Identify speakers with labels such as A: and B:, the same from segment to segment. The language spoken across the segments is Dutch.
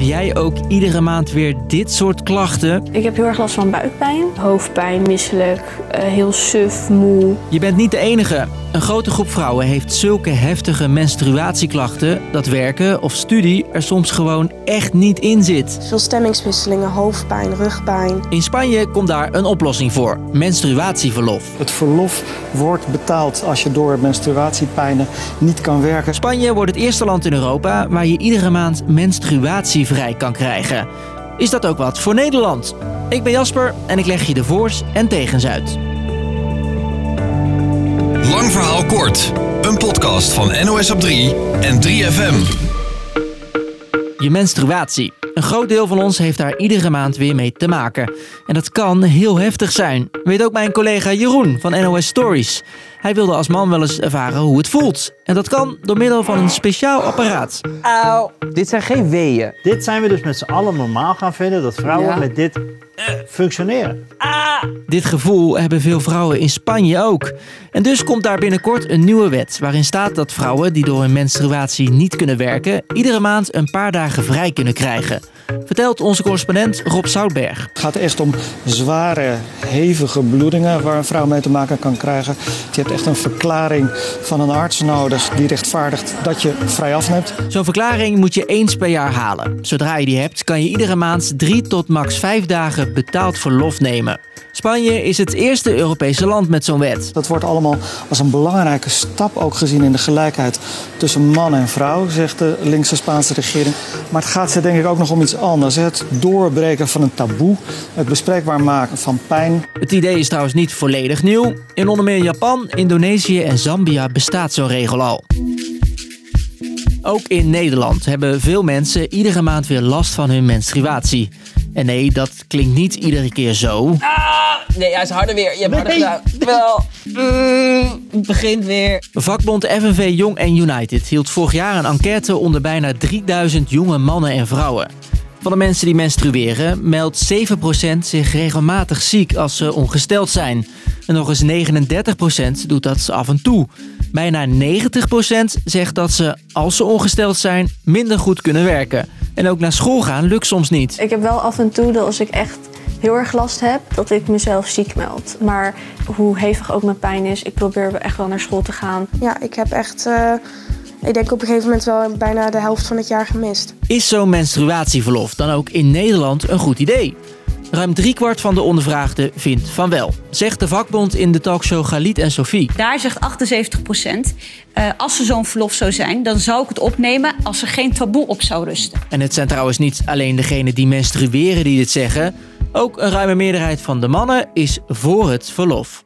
A: Heb jij ook iedere maand weer dit soort klachten?
B: Ik heb heel erg last van buikpijn, hoofdpijn, misselijk, uh, heel suf, moe.
A: Je bent niet de enige. Een grote groep vrouwen heeft zulke heftige menstruatieklachten dat werken of studie er soms gewoon echt niet in zit.
C: Veel stemmingswisselingen, hoofdpijn, rugpijn.
A: In Spanje komt daar een oplossing voor: menstruatieverlof.
D: Het verlof wordt betaald als je door menstruatiepijnen niet kan werken.
A: Spanje wordt het eerste land in Europa waar je iedere maand menstruatievrij kan krijgen. Is dat ook wat voor Nederland? Ik ben Jasper en ik leg je de voor's en tegens uit.
E: Kort. Een podcast van NOS op 3 en 3FM.
A: Je menstruatie. Een groot deel van ons heeft daar iedere maand weer mee te maken. En dat kan heel heftig zijn. Weet ook mijn collega Jeroen van NOS Stories. Hij wilde als man wel eens ervaren hoe het voelt. En dat kan door middel van een speciaal apparaat.
F: Auw. Dit zijn geen weeën.
G: Dit zijn we dus met z'n allen normaal gaan vinden, dat vrouwen
F: Ja.
G: met dit functioneren.
A: Dit gevoel hebben veel vrouwen in Spanje ook. En dus komt daar binnenkort een nieuwe wet waarin staat dat vrouwen die door hun menstruatie niet kunnen werken, iedere maand een paar dagen vrij kunnen krijgen. Vertelt onze correspondent Rob Zoutberg.
D: Het gaat echt om zware, hevige bloedingen waar een vrouw mee te maken kan krijgen. Je hebt echt een verklaring van een arts nodig die rechtvaardigt dat je vrij afneemt.
A: Zo'n verklaring moet je eens per jaar halen. Zodra je die hebt, kan je iedere maand drie tot max vijf dagen betaald verlof nemen. Spanje is het eerste Europese land met zo'n wet.
D: Dat wordt allemaal als een belangrijke stap ook gezien in de gelijkheid tussen man en vrouw, zegt de linkse Spaanse regering. Maar het gaat ze denk ik ook nog om iets anders. Het doorbreken van een taboe, het bespreekbaar maken van pijn.
A: Het idee is trouwens niet volledig nieuw. In onder meer Japan, Indonesië en Zambia bestaat zo'n regel al. Ook in Nederland hebben veel mensen iedere maand weer last van hun menstruatie. En nee, dat klinkt niet iedere keer zo.
F: Nee, hij is harder weer. Je hebt harder gedaan. Wel. Mm, het begint weer.
A: Vakbond FNV Jong en United hield vorig jaar een enquête onder bijna 3000 jonge mannen en vrouwen. Van de mensen die menstrueren meldt 7% zich regelmatig ziek als ze ongesteld zijn. En nog eens 39% doet dat af en toe. Bijna 90% zegt dat ze, als ze ongesteld zijn, minder goed kunnen werken. En ook naar school gaan lukt soms niet.
B: Ik heb wel af en toe dat als ik echt heel erg last heb, dat ik mezelf ziek meld. Maar hoe hevig ook mijn pijn is, ik probeer echt wel naar school te gaan.
C: Ja, ik heb echt, eh, ik denk op een gegeven moment wel bijna de helft van het jaar gemist.
A: Is zo'n menstruatieverlof dan ook in Nederland een goed idee? Ruim driekwart van de ondervraagden vindt van wel, zegt de vakbond in de talkshow Galit en Sophie.
H: Daar zegt 78 procent, als er zo'n verlof zou zijn, dan zou ik het opnemen als er geen taboe op zou rusten.
A: En het zijn trouwens niet alleen degenen die menstrueren die dit zeggen. Ook een ruime meerderheid van de mannen is voor het verlof.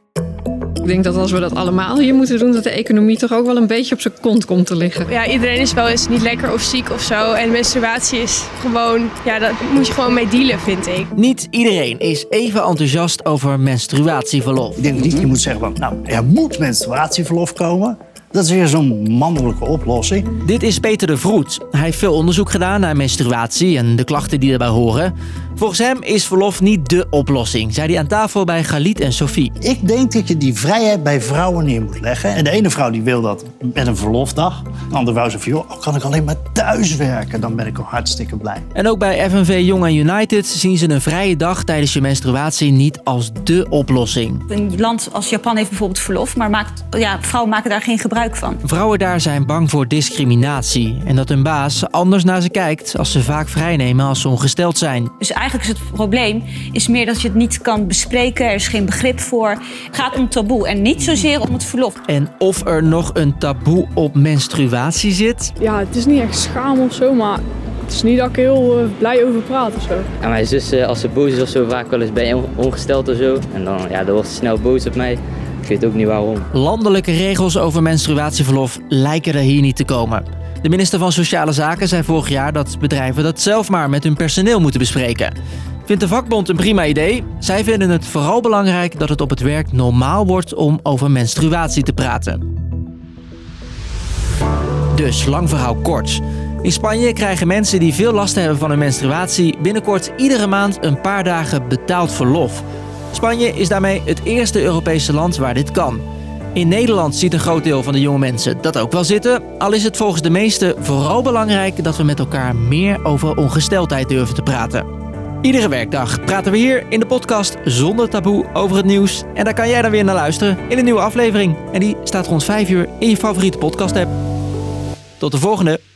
I: Ik denk dat als we dat allemaal hier moeten doen, dat de economie toch ook wel een beetje op zijn kont komt te liggen.
J: Ja, iedereen is wel eens niet lekker of ziek of zo. En menstruatie is gewoon, ja, daar moet je gewoon mee dealen, vind ik.
A: Niet iedereen is even enthousiast over menstruatieverlof.
K: Ik denk niet, je moet zeggen van, nou, er moet menstruatieverlof komen. Dat is weer zo'n mannelijke oplossing.
A: Dit is Peter de Vroet. Hij heeft veel onderzoek gedaan naar menstruatie en de klachten die daarbij horen. Volgens hem is verlof niet dé oplossing, zei hij aan tafel bij Galit en Sophie.
K: Ik denk dat je die vrijheid bij vrouwen neer moet leggen. En de ene vrouw die wil dat met een verlofdag. De andere vrouw zegt van, joh, kan ik alleen maar thuis werken? Dan ben ik al hartstikke blij.
A: En ook bij FNV Jong en United zien ze een vrije dag tijdens je menstruatie niet als dé oplossing.
H: Een land als Japan heeft bijvoorbeeld verlof, maar maakt, ja, vrouwen maken daar geen gebruik van.
A: Vrouwen daar zijn bang voor discriminatie en dat hun baas anders naar ze kijkt als ze vaak vrijnemen als ze ongesteld zijn.
H: Dus eigenlijk is het probleem is meer dat je het niet kan bespreken, er is geen begrip voor. Het gaat om taboe en niet zozeer om het verlof.
A: En of er nog een taboe op menstruatie zit?
I: Ja, het is niet echt schaam of zo, maar het is niet dat ik heel eh, blij over praat of zo.
L: En mijn zus, eh, als ze boos is of zo, vaak wel eens ben je ongesteld of zo. En dan, ja, dan wordt ze snel boos op mij. Ik weet ook niet waarom.
A: Landelijke regels over menstruatieverlof lijken er hier niet te komen. De minister van Sociale Zaken zei vorig jaar dat bedrijven dat zelf maar met hun personeel moeten bespreken. Vindt de vakbond een prima idee? Zij vinden het vooral belangrijk dat het op het werk normaal wordt om over menstruatie te praten. Dus, lang verhaal kort. In Spanje krijgen mensen die veel last hebben van hun menstruatie binnenkort iedere maand een paar dagen betaald verlof. Spanje is daarmee het eerste Europese land waar dit kan. In Nederland ziet een groot deel van de jonge mensen dat ook wel zitten. Al is het volgens de meesten vooral belangrijk dat we met elkaar meer over ongesteldheid durven te praten. Iedere werkdag praten we hier in de podcast Zonder Taboe over het nieuws. En daar kan jij dan weer naar luisteren in een nieuwe aflevering. En die staat rond 5 uur in je favoriete podcast app. Tot de volgende!